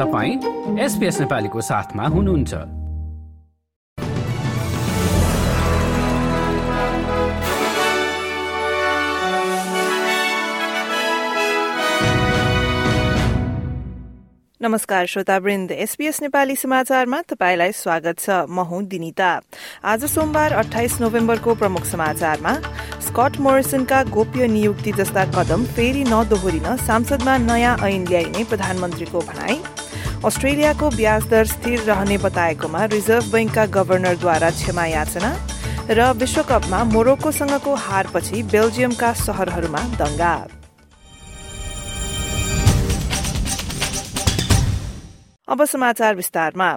तपाईँ एसपिएस नेपालीको साथमा हुनुहुन्छ। नमस्कार श्रोतावृन्द एसपीएस नेपाली समाचारमा तपाईँलाई स्वागत छ। म हुँ दिनिता। आज सोमबार अठाइस नोभेम्बरको प्रमुख समाचारमा स्कट मोरिसनका गोप्य नियुक्ति जस्ता कदम फेरि नदोहोरिन सांसदमा नयाँ ऐन ल्याइने प्रधानमन्त्रीको भनाई। अस्ट्रेलियाको ब्याज दर स्थिर रहने बताएकोमा रिजर्भ बैंकका गवर्नरद्वारा क्षमा याचना र विश्वकपमा मोरोक्कोसँगको हारपछि बेल्जियमका शहरहरूमा दंगा अब समाचार विस्तारमा।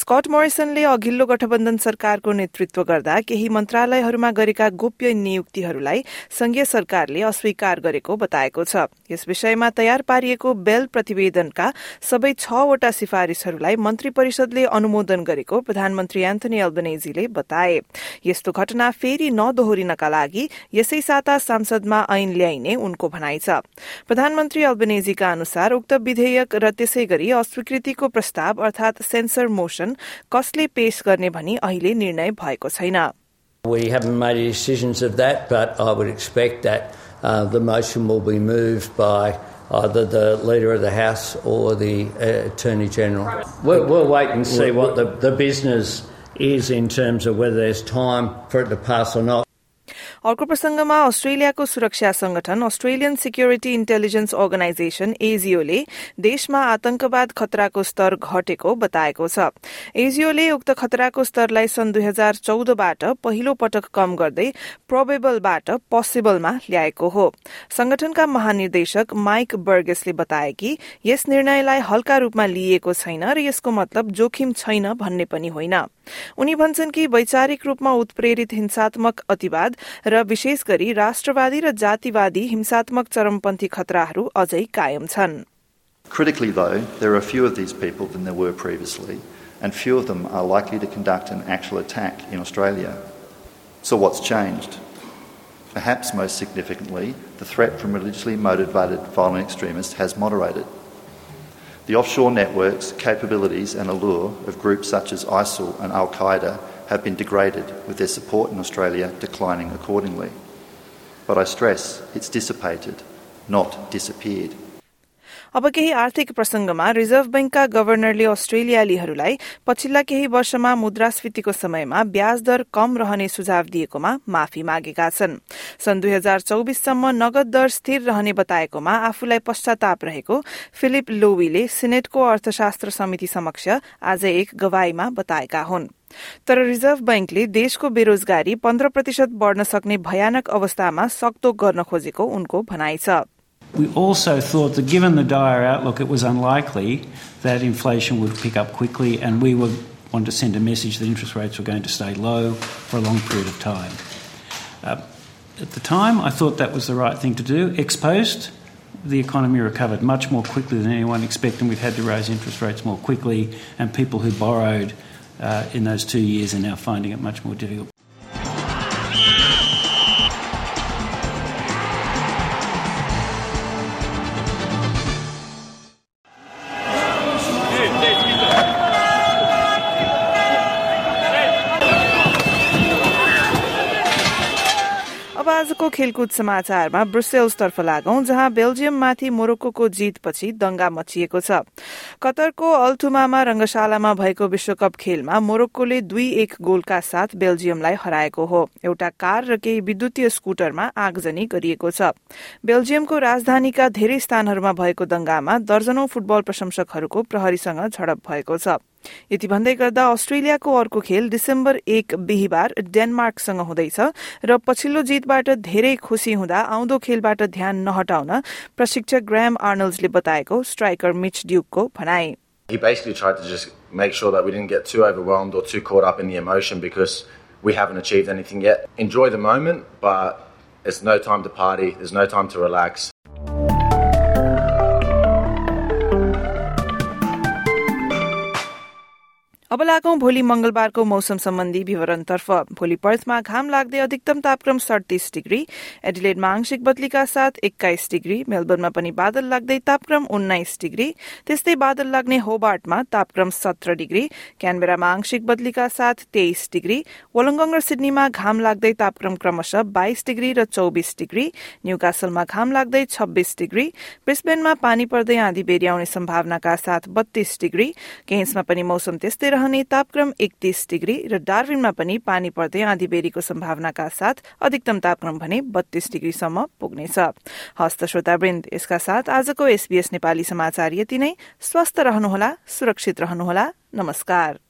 स्कट मोरिसनले अघिल्लो गठबन्धन सरकारको नेतृत्व गर्दा केही मन्त्रालयहरूमा गरेका गोप्य नियुक्तिहरूलाई संघीय सरकारले अस्वीकार गरेको बताएको छ। यस विषयमा तयार पारिएको बेल प्रतिवेदनका सबै छवटा सिफारिशहरूलाई मन्त्री परिषदले अनुमोदन गरेको प्रधानमन्त्री एन्थनी अल्बनेजीले बताए। यस्तो घटना फेरि नदोहोरिनका लागि यसै साता संसदमा ऐन ल्याइने उनको भनाइ छ। प्रधानमन्त्री अल्बनेजीका अनुसार उक्त विधेयक र त्यसै गरी अस्वीकृतिको प्रस्ताव अर्थात सेन्सर मोशन कसले पेश गर्ने भनी अहिले निर्णय भएको छैन We haven't made any decisions of that, but I would expect that uh, the motion will be moved by either the Leader of the House or the uh, Attorney General. We'll, we'll wait and see what the, the business is in terms of whether there's time for it to pass or not. अर्को प्रसंगमा अस्ट्रेलियाको सुरक्षा संगठन Australian security intelligence organisation एजिओले देशमा आतंकवाद खतराको स्तर घटेको बताएको छ। एजिओले उक्त खतराको स्तरलाई सन् दुई हजार चौधबाट पहिलो पटक कम गर्दै प्रोबेबलबाट पोसिबलमा ल्याएको हो। संगठनका महानिर्देशक माइक बर्गेसले बताए कि यस निर्णयलाई हल्का रूपमा लिइएको छैन र यसको मतलब जोखिम छैन भन्ने पनि होइन। उनी भन्छन् कि वैचारिक रूपमा उत्प्रेरित हिंसात्मक अतिवाद र विशेष गरी राष्ट्रवादी र जातिवादी हिंसात्मक चरमपन्थी खतराहरू अझै कायम छन् Critically, though, there are fewer of these people than there were previously, and few of them are likely to conduct an actual attack in Australia. So, what's changed? Perhaps most significantly, the threat from religiously motivated violent extremists has moderated. The offshore networks, capabilities, and allure of groups such as ISIL and Al Qaeda have been degraded, with their support in Australia declining accordingly. But I stress it's dissipated, not disappeared. अब केही आर्थिक प्रसंगमा reserve बैंकका गवर्नरले अस्ट्रेलियालीहरूलाई पछिल्ला केही वर्षमा मुद्रास्फीतिको समयमा ब्याज दर कम रहने सुझाव दिएकोमा माफी मागेका छन्। सन् दुई हजार चौबिससम्म नगद दर स्थिर रहने बताएकोमा आफूलाई पश्चाताप रहेको फिलिप लोवीले सिनेटको अर्थशास्त्र समिति समक्ष आज एक गवाईमा बताएका हुन्। तर रिजर्भ बैंकले देशको बेरोजगारी पन्ध्र प्रतिशत बढ़न सक्ने भयानक अवस्थामा सक्तो गर्न खोजेको उनको भनाइ छ। We also thought that given the dire outlook, it was unlikely that inflation would pick up quickly, and we would want to send a message that interest rates were going to stay low for a long period of time. Uh, at the time, I thought that was the right thing to do. Ex post, the economy recovered much more quickly than anyone expected, and we've had to raise interest rates more quickly, and people who borrowed uh, in those two years are now finding it much more difficult. आजको खेलकुद समाचारमा ब्रुसेल्सतर्फ लागौं जहाँ बेल्जियममाथि मोरोक्को जीतपछि दंगा मचिएको छ। कतरको अल्थुमामा रंगशालामा भएको विश्वकप खेलमा मोरोक्कोले दुई एक गोलका साथ बेल्जियमलाई हराएको हो। एउटा कार र केही विद्युतीय स्कूटरमा आगजनी गरिएको छ। बेल्जियमको राजधानीका धेरै स्थानहरूमा भएको दंगामा दर्जनौं फुटबल प्रशंसकहरूको प्रहरीसँग झडप भएको छ। यति भन्दै गर्दा अस्ट्रेलियाको अर्को खेल डिसेम्बर एक बिहिबार डेनमार्कसँग हुँदैछ र पछिल्लो जितबाट धेरै खुशी हुँदा आउँदो खेलबाट ध्यान नहटाउन प्रशिक्षक ग्राम आर्नल्ड्सले बताएको स्ट्राइकर मिच ड्युकको भनाई He basically tried to just make sure that we didn't get too overwhelmed or too caught up in the emotion because we haven't achieved anything yet. Enjoy the moment, but it's no time to party, there's no time to relax. अब लागौं भोलि मंगलबारको मौसम सम्बन्धी विवरणतर्फ। भोलि पर्थमा घाम लाग्दै अधिकतम तापक्रम सडतिस डिग्री एडिलेडमा आंशिक बदलीका साथ एक्काइस डिग्री मेलबर्नमा पनि बादल लाग्दै तापक्रम उन्नाइस डिग्री त्यस्तै बादल लाग्ने होबार्टमा तापक्रम सत्र डिग्री क्यानबेरामा आंशिक बदलीका साथ तेइस डिग्री वलङ्गङ र सिडनीमा घाम लाग्दै तापक्रम क्रमशः बाइस डिग्री र चौबिस डिग्री न्यूकासलमा घाम लाग्दै छब्बीस डिग्री ब्रिस्बेनमा पानी पर्दै आँधी बेरी आउने सम्भावनाका साथ बत्तीस डिग्री केन्समा पनि मौसम त्यस्तै रहने तापक्रम एकतीस डिग्री र डार्विनमा पनि पानी पर्दै आँधीबेरीको सम्भावनाका साथ अधिकतम तापक्रम भने बत्तीस डिग्रीसम्म पुग्नेछ। हस्त श्रोतावृन्द यसका साथ आजको एसबीएस नेपाली समाचार यति नै। स्वस्थ रहनुहोला सुरक्षित रहनुहोला। नमस्कार।